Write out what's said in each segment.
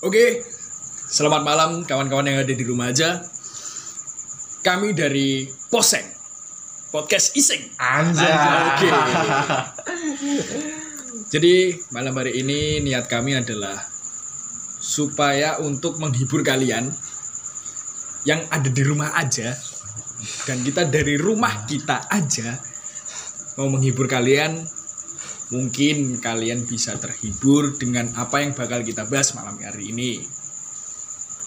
Oke, selamat malam kawan-kawan yang ada di rumah aja. Kami dari Poseng, podcast Iseng. Anjay. Oke. Jadi malam hari ini niat kami adalah supaya untuk menghibur kalian yang ada di rumah aja dan kita dari rumah kita aja mau menghibur kalian mungkin kalian bisa terhibur dengan apa yang bakal kita bahas malam hari ini.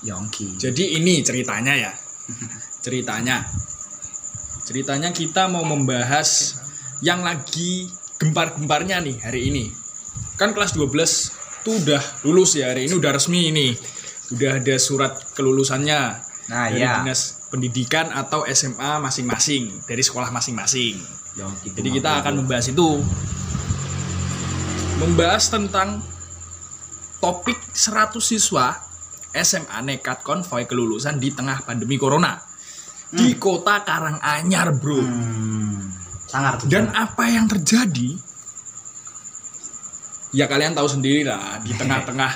Yongki. jadi ini ceritanya ya. Ceritanya. Ceritanya kita mau membahas yang lagi gempar-gemparnya nih hari ini. Kan kelas 12 tuh udah lulus ya hari ini udah resmi ini. Udah ada surat kelulusannya Nah, dari iya. dinas pendidikan atau SMA masing-masing dari sekolah masing-masing. Yongki. jadi kita akan membahas itu membahas tentang topik 100 siswa SMA nekat konvoy kelulusan di tengah pandemi corona di kota Karanganyar, Bro. Hmm, sangat. Dan apa yang terjadi? Ya kalian tahu sendiri lah di tengah-tengah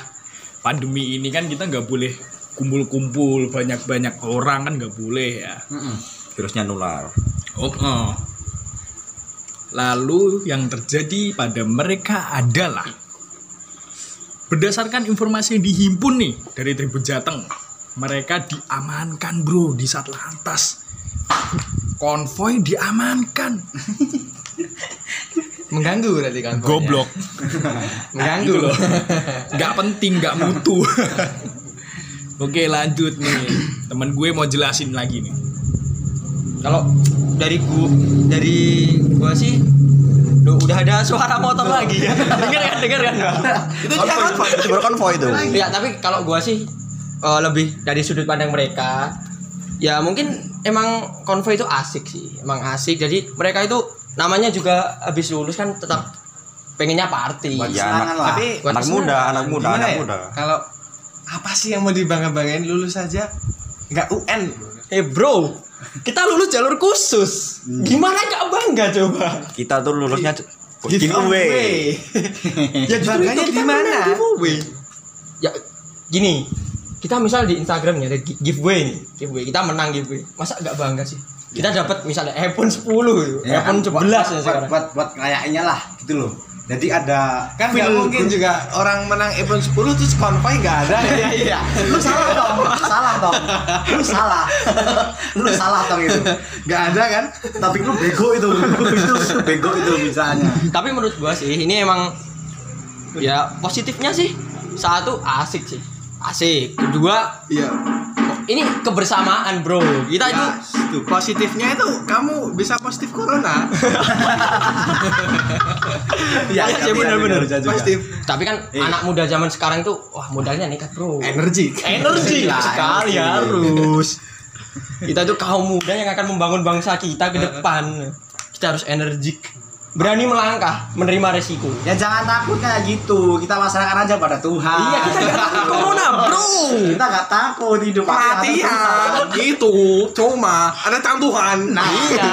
pandemi ini kan kita nggak boleh kumpul-kumpul banyak-banyak orang kan nggak boleh ya. virusnya nular. Oh, oh. Lalu yang terjadi pada mereka adalah berdasarkan informasi yang dihimpun nih dari Tribun Jateng, mereka diamankan bro di Satlantas. Konvoy diamankan. mengganggu berarti kan. Goblok. Mengganggu Gitu loh. Gak penting, gak mutu. Oke lanjut nih. Temen gue mau jelasin lagi nih. Kalau dari gua dari gua sih Duh, udah ada suara motor lagi. dengar kan, dengar kan? Itu dia konvoy, itu baru konvoy itu. ya, tapi kalau gua sih eh, lebih dari sudut pandang mereka ya mungkin emang konvoy itu asik sih. Emang asik. Jadi mereka itu namanya juga habis lulus kan tetap pengennya party. Ya, anak, lah. Tapi Buat anak muda, anak muda, anak ya? muda. Kalau apa sih yang mau dibangga-banggain lulus saja? Enggak UN. Eh bro, kita lulus jalur khusus. Gimana gak bangga coba? Kita tuh lulusnya giveaway. ya Bangganya di mana? giveaway. Ya gini, kita misal di Instagram ya ada giveaway nih, giveaway. Kita menang giveaway. Masa gak bangga sih? Kita dapat misalnya iPhone 10 gitu. Ya, iPhone 11 kan, buat, ya buat, sekarang. buat, buat kayaknya lah gitu loh. Jadi ada Kan nggak mungkin juga orang menang iPhone 10 terus konvoy nggak ada. Iya iya. Lu salah dong. Salah dong. Lu salah. lu salah dong itu. Gak ada kan? Tapi lu bego itu. itu, itu bego itu misalnya. Tapi menurut gua sih ini emang ya positifnya sih satu asik sih. Asik. Kedua Iya. Ini kebersamaan, Bro. Kita itu Ya, itu positifnya itu kamu bisa positif corona. Iya iya, benar-benar. Positif. tapi kan anak muda zaman sekarang tuh wah modalnya nekat, Bro. Energi. energi Lah, sekali energi. harus kita itu kaum muda yang akan membangun bangsa kita ke depan kita harus energik berani melangkah menerima resiko. Ya jangan takut kayak gitu. Kita masyarakat aja pada Tuhan. iya kita gak takut. Corona bro Kita gak takut hidup. Kematian itu cuma ada Tuhan. Nah, iya.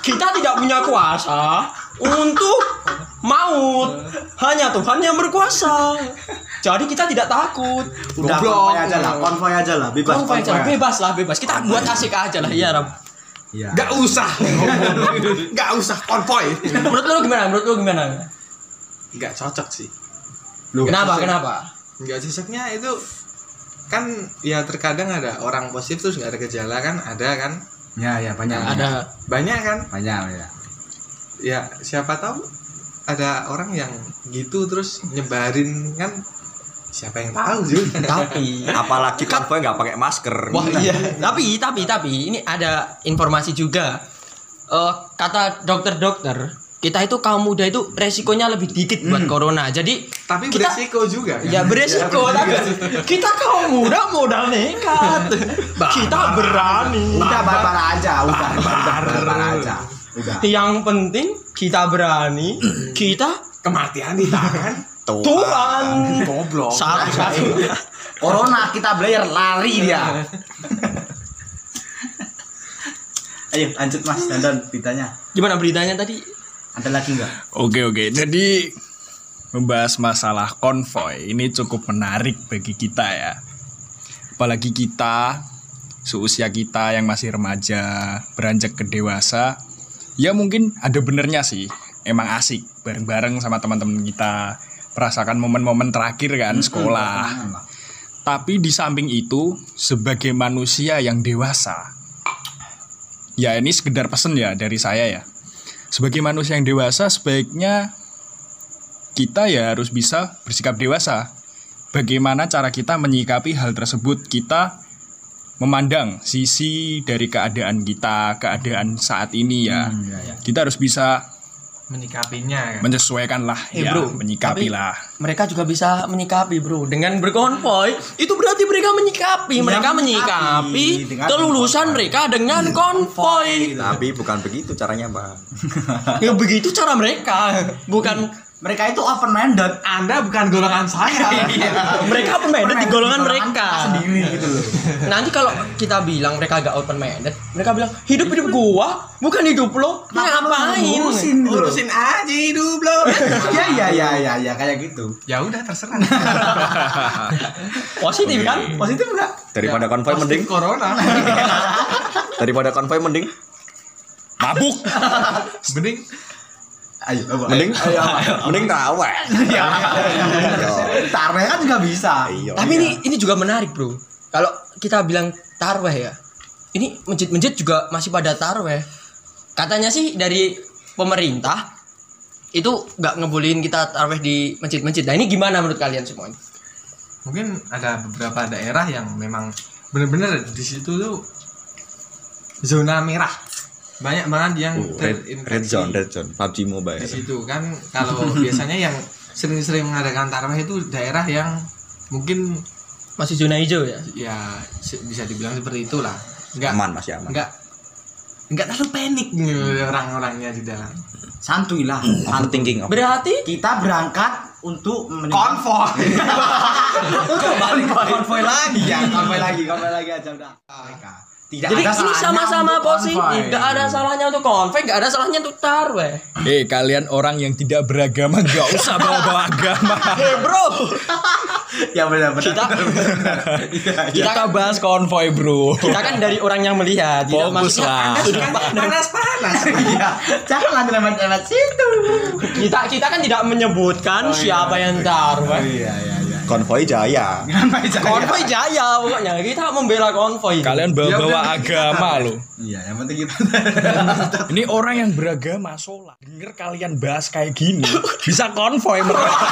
Kita tidak punya kuasa untuk maut. Hanya Tuhan yang berkuasa. Jadi kita tidak takut. Udah konvoy aja lah, konvoy aja lah, bebas Konvoy aja, bebas lah bebas. Kita buat asik aja lah. Ya Ram Iya. Gak usah. Gak usah konvoy. menurut lu gimana menurut lu gimana Gak cocok sih. kenapa cocok. kenapa Gak cocoknya itu kan ya terkadang ada orang positif terus nggak ada gejala kan ada kan Ya, ya banyak. ada banyak kan banyak ya. ya siapa tahu ada orang yang gitu terus nyebarin kan siapa yang tahu juga tapi Apalagi konvoy nggak pakai masker. Wah iya. tapi tapi tapi ini ada informasi juga. Eh kata dokter-dokter kita itu kaum muda itu resikonya lebih dikit buat corona. Jadi tapi kita beresiko juga kan? ya beresiko tapi kita kaum muda modal nekat. kita berani. Udah barbar aja, udah barbar, barbar aja. Udah. Yang penting kita berani, kita kematian di tangan Tuh. Tuhan. goblok Satu-satu. Corona kita Blair lari dia. Ayo lanjut Mas Dandan beritanya. Gimana beritanya tadi? Ada lagi nggak? Oke oke. Jadi membahas masalah konvoy ini cukup menarik bagi kita ya. Apalagi kita seusia kita yang masih remaja, beranjak ke dewasa, ya mungkin ada benernya sih. Emang asik bareng-bareng sama teman-teman kita, merasakan momen-momen terakhir kan sekolah. Tapi di samping itu, sebagai manusia yang dewasa, ya ini sekedar pesen ya dari saya ya. Sebagai manusia yang dewasa, sebaiknya kita ya harus bisa bersikap dewasa. Bagaimana cara kita menyikapi hal tersebut? Kita memandang sisi dari keadaan kita, keadaan saat ini ya. Kita harus bisa Menikapinya kan. menyesuaikan lah Eh, ya, bro, menyikapi lah. mereka juga bisa menyikapi bro. Dengan berkonvoy itu berarti mereka menyikapi. Mereka menyikapi. kelulusan mereka dengan konvoy. Tapi bukan begitu caranya, Bang. ya begitu cara mereka. Bukan Mereka itu open minded. Anda bukan golongan saya. mereka open minded di golongan mereka sendiri gitu loh. nanti kalau kita bilang mereka gak open minded mereka bilang hidup hidup gua bukan hidup lo Lu ngapain Ngurusin gitu. Urusin aja hidup lo. Iya iya iya iya ya, kayak gitu. ya udah terserah. positif kan Positif enggak? Daripada konvoy mending corona. daripada konvoy mending Mabuk. Mending Ayo, mending mending traweh. Iya. Tarnya kan juga bisa. Iya. Tapi ini ini juga menarik bro. Kalau kita bilang tarweh ya, ini masjid-masjid juga masih pada tarweh. Katanya sih dari pemerintah itu nggak ngebolehin kita tarweh di masjid-masjid. Nah ini gimana menurut kalian semua? mungkin ada beberapa daerah yang memang bener-bener di situ tuh zona merah. Banyak banget yang Uh, red, red zone, red zone, PUBG Mobile. di situ kan kalau biasanya yang sering-sering mengadakan tarawih itu daerah yang mungkin Masih zona hijau ya? ya bisa dibilang seperti itulah nggak Aman masih aman. nggak nggak terlalu panik nih orang-orangnya di dalam Santuy lah. Overthinking. apa? Berarti Kita berangkat untuk menikah. konvoy Kembali ke konvoy lagi ya, konvoy lagi, konvoy lagi aja udah. Mereka. Tidak jadi ada ini sama-sama positif. Nggak ada salahnya untuk konvoy, nggak ada salahnya untuk tarweh. Eh kalian orang yang tidak beragama nggak usah bawa-bawa agama. Eh bro, Ya benar benar. kita Kita bahas konvoy bro. kita kan dari orang yang melihat. tidak Fokus lah. sudut pandang panas-panas Iya. Jangan lewat-lewat situ. kita kita kan tidak menyebutkan siapa yang tarweh. Iya iya iya. Konvoy Jaya. Konvoy jaya pokoknya kita membela konvoy. Kalian bawa-bawa agama loh. Iya, yang penting kita Ini orang yang beragama sholat. Denger kalian bahas kayak gini, bisa konvoy mereka.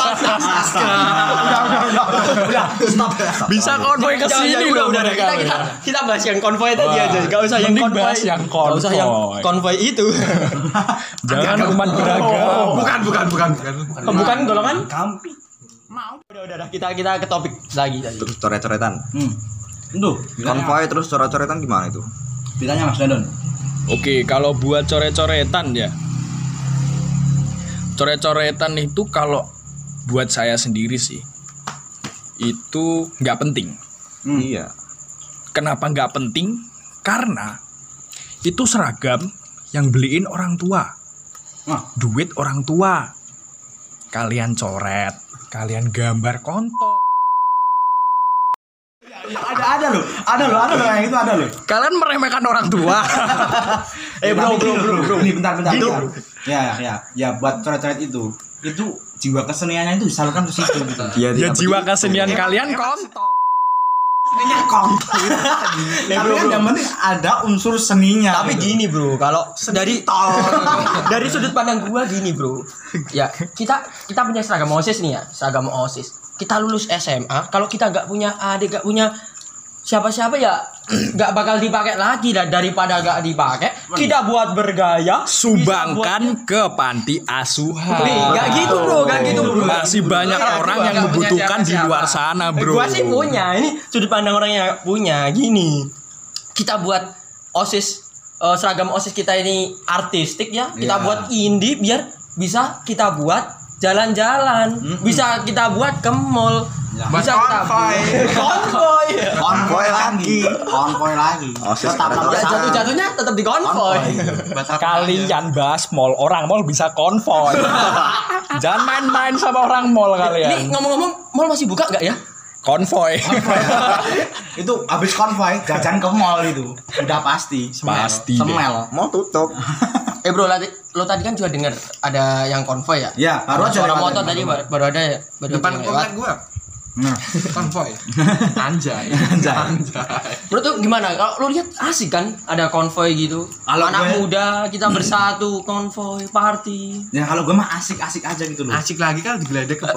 udah udah udah udah stop. Bisa konvoy ke sini udah, udah, mereka. kita, kita, kita bahas yang konvoy tadi aja, gak usah yang konvoy. bahas yang Gak usah yang konvoy. konvoy itu. Jangan umat beragama. bukan bukan bukan bukan Bukan golongan? Kampi. Udah, udah, udah, kita kita ke topik lagi tadi. Terus coret-coretan. Hmm. Itu. Konvoy terus coret-coretan gimana itu? Ditanya Mas Dandon. Oke, kalau buat coret-coretan ya. Coret-coretan itu kalau buat saya sendiri sih itu nggak penting. Hmm. Iya. Kenapa nggak penting? Karena itu seragam yang beliin orang tua, Wah, duit orang tua. Kalian coret, kalian gambar konto. ada ada loh, ada loh, ada loh yang itu ada loh. Kalian meremehkan orang tua. Eh bro, bro, bro, bro. Ini bentar, bentar. Gitu. bentar. Ya, ya, ya buat coret-coret itu, itu jiwa keseniannya itu disalurkan ke situ gitu. Dia ya tidak jiwa kesenian kalian konto. Seninya kontol. Tapi kan yang penting ada unsur seninya. Tapi gitu. gini bro, kalau dari dari sudut pandang gua gini bro, ya kita kita punya seragam osis nih ya, seragam osis. Kita lulus SMA, kalau kita nggak punya adik, nggak punya siapa-siapa ya nggak bakal dipakai lagi dan daripada nggak dipakai, kita buat bergaya, Sumbangkan ke panti asuhan. Nih, nggak gitu bro, nggak gitu bro. Masih banyak Nggak, orang yang membutuhkan di luar sana, bro. Gua sih punya. Ini sudut pandang orang yang punya. Gini. Kita buat OSIS eh, seragam OSIS kita ini artistik ya. Kita Iya. buat indie biar bisa kita buat jalan-jalan. Bisa kita buat ke mall. Buat Bisa konvoy. konvoy. Konvoy lagi. Konvoy lagi. OSIS tetap ada nomor ya satu. jatuh jatuhnya tetap di konvoy. Kalian bahas mall, orang mall bisa konvoy. Jangan main-main sama orang mall ini kalian. ngomong-ngomong mall masih buka nggak ya? Konvoy. itu habis konvoy jajan ke mall itu. Udah pasti semel. Pasti deh. semel. Mau tutup. eh bro lati- lo tadi kan juga dengar ada yang konvoy ya? Ya baru aja suara motor tadi baru, baru ada ya? Baru depan komplek gua nah. Konvoy anjay. Anjay. anjay. Menurut tuh gimana? Kalau lu lihat asik kan? Ada konvoy gitu. Kalau Anak gue- muda kita bersatu konvoy party. ya kalau gue mah asik-asik aja gitu loh. Asik lagi kan digeledek ke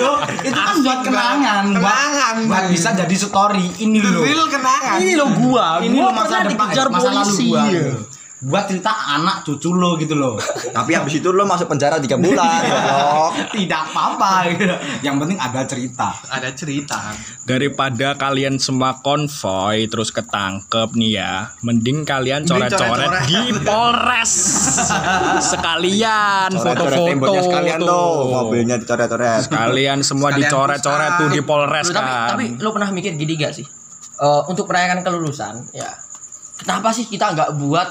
Loh, itu kan buat kenangan buat, Kenangan, buat bisa jadi story. Ini loh. real kenangan. Ini lo gua, ini gua lo masa pernah depan dikejar masa lalu gua. Gitu. Buat cerita anak cucu lo gitu loh Tapi habis itu lo masuk penjara 3 bulan. tidak apa-apa gitu. yang penting ada cerita ada cerita Daripada kalian semua konvoy terus ketangkep nih ya, mending kalian coret-coret di Polres. Sekalian foto-foto sekalian tuh. tuh. Mobilnya dicoret-coret. Sekalian semua dicoret-coret tuh di Polres Lu, tapi, kan. tapi lu pernah mikir gini gak sih? Eh, untuk merayakan kelulusan, ya. Kenapa sih kita nggak buat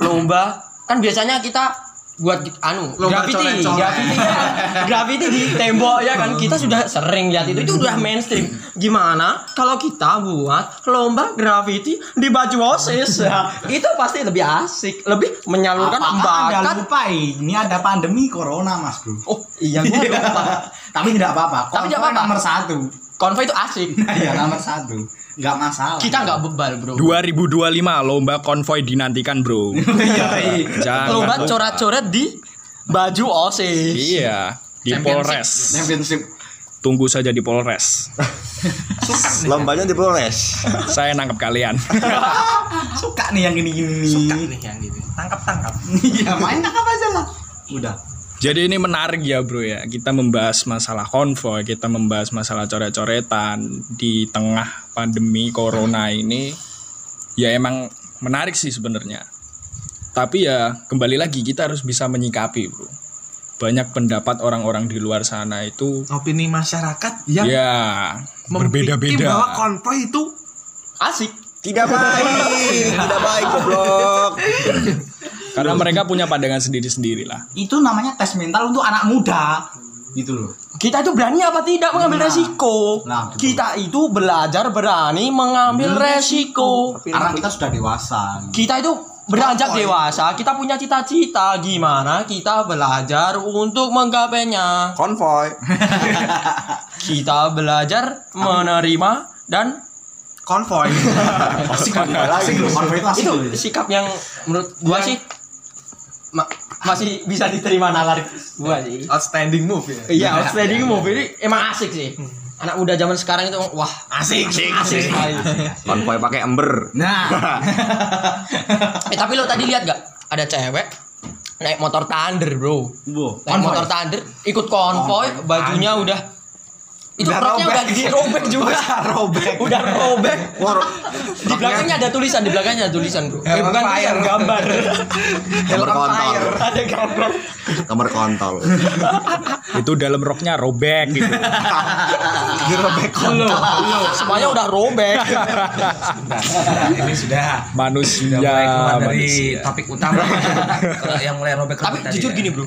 lomba? Kan biasanya kita buat di- anu Lomba graffiti, graffiti ya, graffiti di tembok ya kan. Kita sudah sering lihat itu, itu udah mainstream. Gimana kalau kita buat lomba graffiti di baju osis? Ya, itu pasti lebih asik, lebih menyalurkan Apakah anda bakat. lupa ini ada pandemi corona mas bro Oh iya, gua lupa. tapi tidak apa-apa Tapi tidak apa-apa. nomor satu Konvoy itu asik. ya nomor satu nggak masalah Kita nggak bebal bro. 2025 lomba konvoy dinantikan, Bro. iya iya. Jangan lomba coret-coret di baju osis. Iya, di Polres. championship Tunggu saja di Polres. Lombanya di Polres. Saya nangkep kalian. suka nih yang gini-gini nih suka nih yang gitu tangkap tangkap iya main tangkap aja lah udah Jadi ini menarik ya bro ya Kita membahas masalah konvoy Kita membahas masalah coret-coretan Di tengah pandemi corona ini Ya emang menarik sih sebenarnya Tapi ya kembali lagi kita harus bisa menyikapi bro Banyak pendapat orang-orang di luar sana itu opini masyarakat yang Ya berbeda-beda bahwa konvoy itu Asik. Tidak baik. Tidak baik goblok. Karena mereka punya pandangan sendiri-sendiri lah itu namanya tes mental untuk anak muda gitu loh Kita itu berani apa tidak mengambil Nah. resiko? Nah, betul. kita itu belajar berani mengambil resiko. karena kita sudah dewasa Kita itu beranjak Konvoy. dewasa, kita punya cita-cita gimana kita belajar untuk menggapainya. Konvoy. Kita belajar menerima dan konvoy asik asik loh konvoy itu asik itu loh sikap yang menurut gua sih ma- masih bisa diterima nalar gua sih. outstanding move ya Iya, outstanding move ini emang asik sih. Anak muda zaman sekarang itu wah asik asik asik sekali. Konvoy pakai ember. nah eh tapi lo tadi lihat gak ada cewek naik motor Thunder, Bro. Naik motor Thunder ikut konvoy, bajunya udah itu Udah roknya udah robek. dirobek juga. robek udah robek. Di belakangnya ada tulisan, di belakangnya ada tulisan, Bro. Eh, bukan tulisan, gambar. Gambar kontol. ada gambar. Gambar kontol. Itu dalam roknya robek gitu dirobek lo, semuanya udah robek. ini sudah Manusia sudah dari manusia. topik utama yang mulai robek tapi jujur gini, Bro.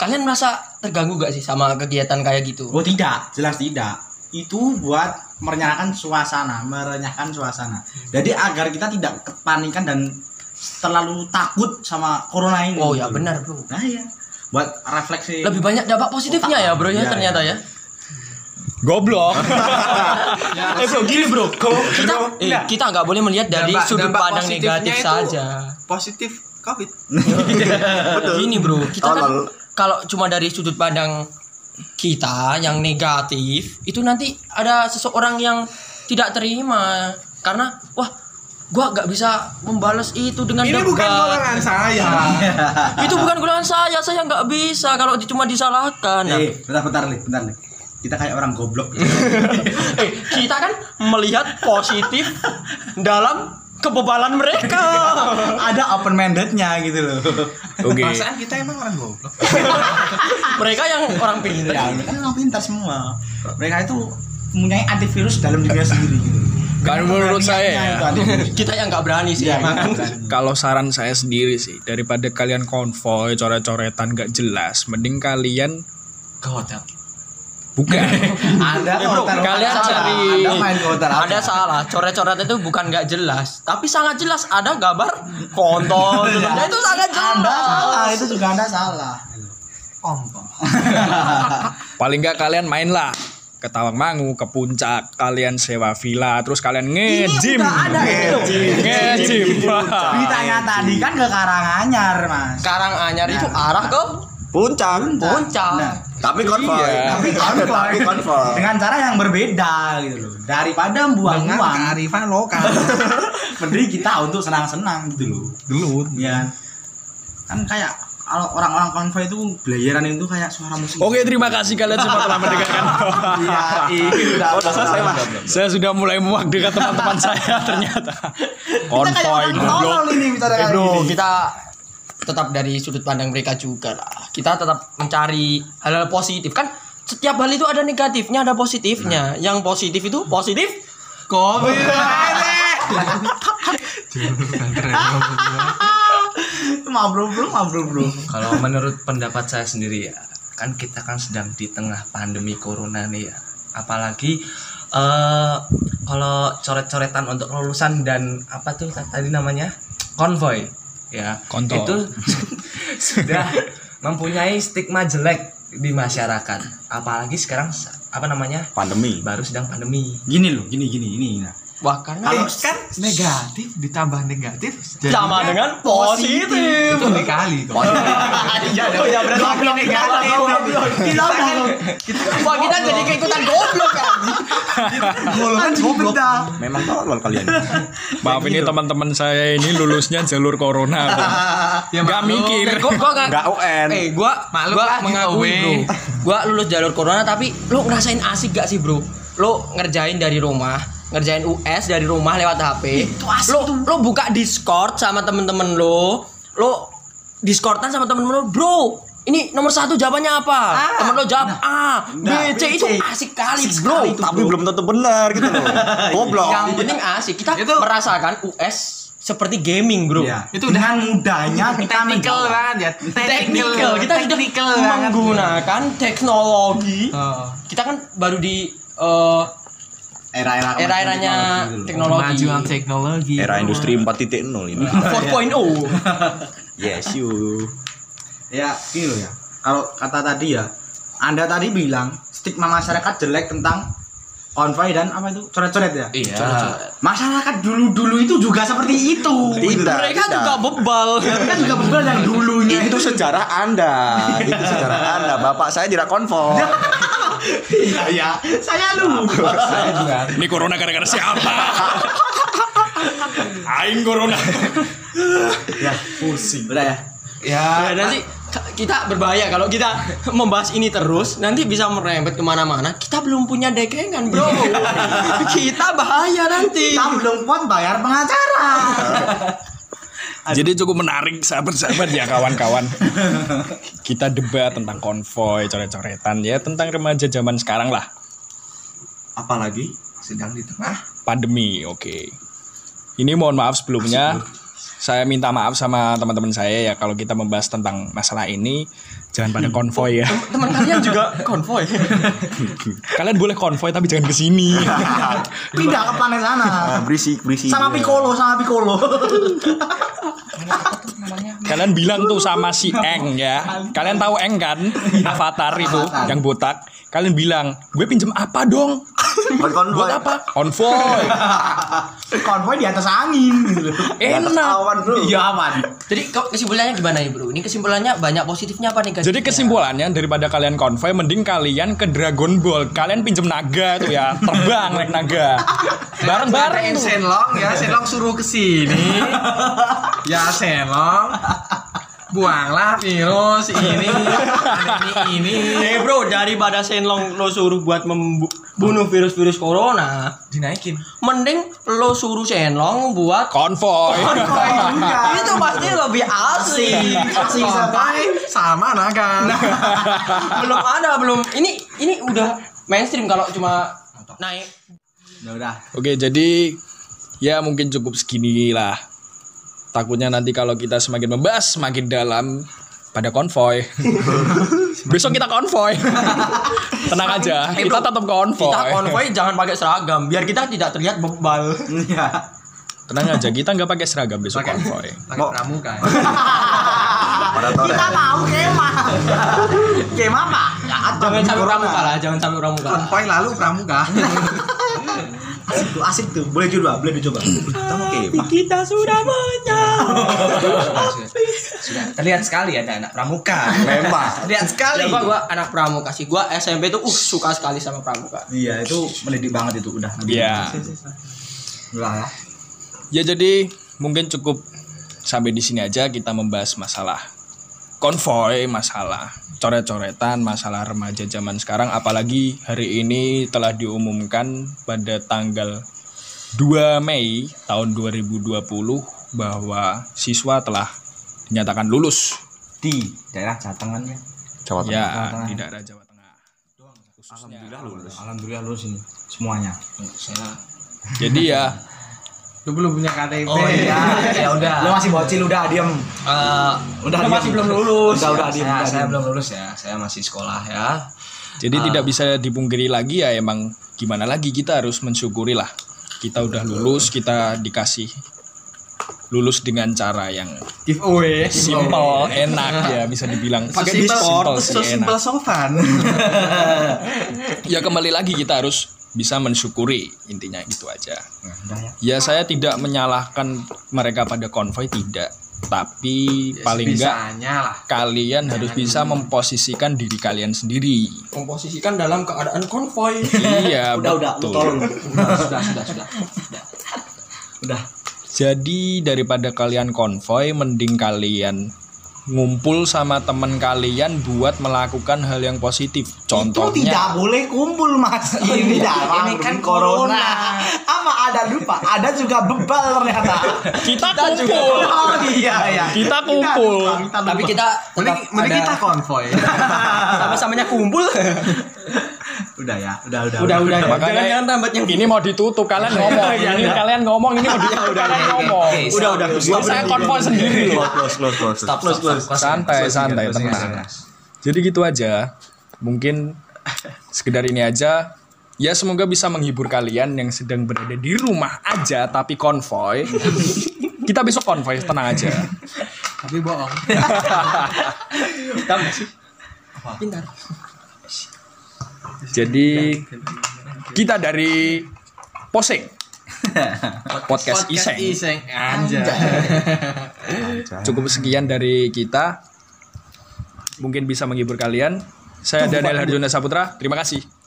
Kalian merasa terganggu gak sih sama kegiatan kayak gitu? oh tidak. Jelas tidak. Itu buat merenyahkan suasana merenyahkan suasana. Jadi agar kita tidak kepanikan dan terlalu takut sama corona ini. Oh ya benar, Bro. nah ya buat refleksi Lebih banyak dampak positifnya ya, Bro ya Iya, ternyata ya. Goblok. Eh bro, gini bro, kita eh, kita nggak boleh melihat dari Dampak- sudut dampak pandang negatif itu- saja. positif covid. Gini bro, kita kan. Kalau cuma dari sudut pandang kita yang negatif, itu nanti ada seseorang yang tidak terima karena wah gua nggak bisa membalas itu dengan ini debat. bukan golongan saya itu bukan golongan saya, saya nggak bisa kalau cuma disalahkan. Nah, eh bentar bentar nih bentar nih kita kayak orang goblok eh, kita kan melihat positif dalam kebebalan mereka. ada open mindednya gitu loh Oke. Perasaan kita emang orang goblok. mereka yang orang pintar. ya mereka kan orang pintar semua mereka itu mempunyai antivirus dalam dirinya sendiri gitu Kalau menurut saya ya. Kita yang nggak berani sih. Iya, emang. kalau saran saya sendiri sih, daripada kalian konvoy, coret-coretan gak jelas, mending kalian Ke hotel. Bukan. ada Eh, bro, kalian ada, cari ada main ada salah. coret-coret itu bukan nggak jelas. Tapi sangat jelas. Ada gambar kontol. Nah, itu sangat jelas. anda salah. Itu juga anda salah. Kompong. Paling nggak kalian main lah. Ke Tawangmangu, ke puncak, kalian sewa villa, terus kalian ngejim. udah ada itu. Ngejim. beritanya tadi kan ke Karanganyar mas. Sekarang anyar itu arah ke Puncak. puncak. Nah, Tapi konvoy. Iya. tapi Tapi konvoy konvoy. dengan cara yang berbeda gitu loh daripada Dengan buang-buang kearifan lokal. mending kita untuk senang-senang gitu loh Gelut. ya kan kayak kalau orang-orang konvoy itu belayaran itu kayak suara musik Oke, terima kasih kalian semua telah mendengarkan. iya udah udah selesai mas saya sudah mulai muak dengan teman-teman saya ternyata. Konvoy goblok. Tolol ini bicara Eh, bro kita tetap dari sudut pandang mereka juga lah kita tetap mencari hal-hal positif kan setiap hal itu ada negatifnya ada positifnya yang positif itu positif Kopi. Ma bro bro, ma bro bro. Kalau menurut pendapat saya sendiri ya, kan kita kan sedang di tengah pandemi corona nih ya. Apalagi eh kalau coret-coretan untuk lulusan dan apa tuh tadi namanya konvoy ya Kontol. itu sudah mempunyai stigma jelek di masyarakat. Apalagi sekarang apa namanya Pandemi. baru sedang pandemi. Gini loh, gini gini ini. Nah. Bahkan Kalau kan negatif ditambah negatif jadi sama dengan positif itu dikali kok. iya dong ya berarti Goblok negatif. Kita mau Wah kita jadi keikutan goblok kan kan goblok. Memang tolol kalian. Maaf ini teman-teman saya ini lulusnya jalur corona. Ya, Gak mikir. gua gua gak Enggak UN. eh gua Maklum gua lah, mengakui bro gua lulus jalur corona tapi lu ngerasain asik gak sih bro lu ngerjain dari rumah ngerjain US dari rumah lewat HP lu lu buka Discord sama temen-temen lu lu Discordan sama temen-temen lu bro ini nomor satu jawabannya apa? Temen lu jawab A B Nah, C. B, itu C. asik kali Asik bro. sekali itu, Tapi belum tentu benar gitu loh. Goblok. yang penting asik. Kita Itu- merasakan US seperti gaming bro. Iya. Itu Itu dengan mudahnya kita technical banget ya. technical. Kita technical sudah banget. menggunakan teknologi. Oh. kita kan baru di eh, Era-era era-eranya teknologi Kemajuan teknologi. Era industri 4.0 ini. 4.0 Yes you. Ya, gini loh ya. Kalau kata tadi ya, Anda tadi bilang stigma masyarakat jelek tentang konvoy dan apa itu coret-coret ya. Iya. Masyarakat dulu-dulu itu juga seperti itu. Tidak. mereka tidak. juga bebal Kan juga bebal yang dulunya Itu sejarah Anda. Itu sejarah Anda. Bapak saya tidak konvoy. Iya ya, saya lupa. Ini corona gara-gara siapa? Aing corona. ya, pusing. Udah ya. ya nanti ka- kita berbahaya kalau kita membahas ini terus nanti bisa merembet ke mana-mana kita belum punya dekengan bro kita bahaya nanti Kita belum kuat bayar pengacara. Jadi cukup menarik sahabat-sahabat ya kawan-kawan. Kita debat tentang konvoy, coret-coretan ya tentang remaja zaman sekarang lah. Apalagi? Sedang di tengah Pandemi, oke. Ini mohon maaf sebelumnya. Saya minta maaf sama teman-teman saya ya kalau kita membahas tentang masalah ini jangan pada konvoy ya. teman kalian juga konvoy Kalian boleh konvoy tapi jangan ke sini. Pindah ke planet sana. Ah, berisik, berisik. Sama Piccolo, sama Piccolo. Kalian bilang tuh sama si Eng ya. Kalian tahu Eng kan? Avatar itu yang botak. Kalian bilang, "Gue pinjem apa dong?" Buat konvoy. Buat apa? Konvoy. konvoy di atas angin gitu. Enak. awan, bro. Iya aman. jadi kok kesimpulannya gimana ya bro ini kesimpulannya banyak positifnya apa negatifnya Jadi kesimpulannya daripada kalian konvoy mending kalian ke Dragon Ball. Kalian pinjem naga tuh ya, terbang naik naga. Bareng-bareng tuh. Senlong ya, Senlong suruh ke sini. ya Senlong. Buanglah virus ini ini ini Eh bro, daripada Shenlong lo suruh buat membunuh virus-virus corona, dinaikin mending lo suruh Shenlong buat konvoy itu pasti lebih asik. Asik sampai sama naga belum ada, belum. Ini ini udah mainstream kalau cuma naik. udah udah Oke, jadi ya mungkin cukup segini lah. Takutnya nanti kalau kita semakin membahas semakin dalam pada konvoy. Besok kita konvoy. Tenang aja, kita tetap konvoy. Kita konvoy jangan pakai seragam biar kita tidak terlihat bebal. Iya. Tenang aja, kita nggak pakai seragam besok Pakai. konvoy. pakai pramuka ya. Kita mau kemah. Kemah pak? Ya, Jangan sampai pramuka lah, jangan sampai pramuka. konvoy lalu pramuka Asik tuh, asik tuh. Boleh coba, boleh dicoba. Kemah. Kita sudah menyambut. Sudah terlihat sekali ada anak pramuka. Memang. Terlihat sekali. Ya, gua, anak pramuka sih. Gua SMP tuh uh suka sekali sama pramuka. Iya, itu mendidik banget itu udah. Iya. Udah ya. Ya jadi mungkin cukup sampai di sini aja kita membahas masalah konvoy, masalah coret-coretan, masalah remaja zaman sekarang apalagi hari ini telah diumumkan pada tanggal 2 Mei tahun 2020 bahwa siswa telah dinyatakan lulus Di daerah Jatengan ya. Jawa Tengah. ya Tengah. di daerah Jawa Tengah. Khususnya. Alhamdulillah lulus ini semuanya. Saya Jadi ya lu belum punya KTP Oh iya, ya udah. Lo masih bocil udah diam. Eh, Udah Lu diam. masih belum lulus. Udah udah diam. saya, udah saya belum lulus ya. Saya masih sekolah ya. Jadi tidak bisa dipungkiri lagi ya emang gimana lagi kita harus mensyukuri lah. Kita udah lulus, kita dikasih lulus dengan cara yang giveaway simple, enak ya bisa dibilang. Pakai Simple simple so fun Ya kembali lagi kita harus bisa mensyukuri intinya gitu aja. Nah, udah ya. Ya saya tidak menyalahkan mereka pada konvoy tidak, tapi paling enggak lah kalian harus bisa memposisikan diri kalian sendiri. Komposisikan dalam keadaan konvoy. iya, Udah udah, betul. tolong. sudah, sudah, sudah, sudah. Udah. Jadi daripada kalian konvoy, mending kalian ngumpul sama teman kalian buat melakukan hal yang positif. Itu tidak Contohnya, boleh kumpul mas. Ini dalam Ini kan corona. Apa ada lupa? Ada juga bebal ternyata. kita kumpul. Oh iya iya. Kita kumpul. lupa, kita lupa. Tapi kita mending, mending kita konvoy sama-samanya kumpul. Udah ya, udah udah. udah, udah. Makanya Jangan jangan tambat yang Ini mau ditutup kalian ngomong. ini kalian ngomong, ini mau ditutup kalian ngomong. Udah, udah. Saya konvoy sendiri loh. Close, close, close. Stop, stop, stop. Santai, santai, tenang. Jadi gitu aja. Mungkin sekedar ini aja. Ya semoga bisa menghibur kalian yang sedang berada di rumah aja tapi konvoy. Kita besok konvoy, tenang aja. tapi bohong tambah. Pintar. Jadi kita dari Posing. Podcast Iseng. Iseng anjay. Cukup sekian dari kita. Mungkin bisa menghibur kalian. Saya Daniel. Harjuna Saputra. Terima kasih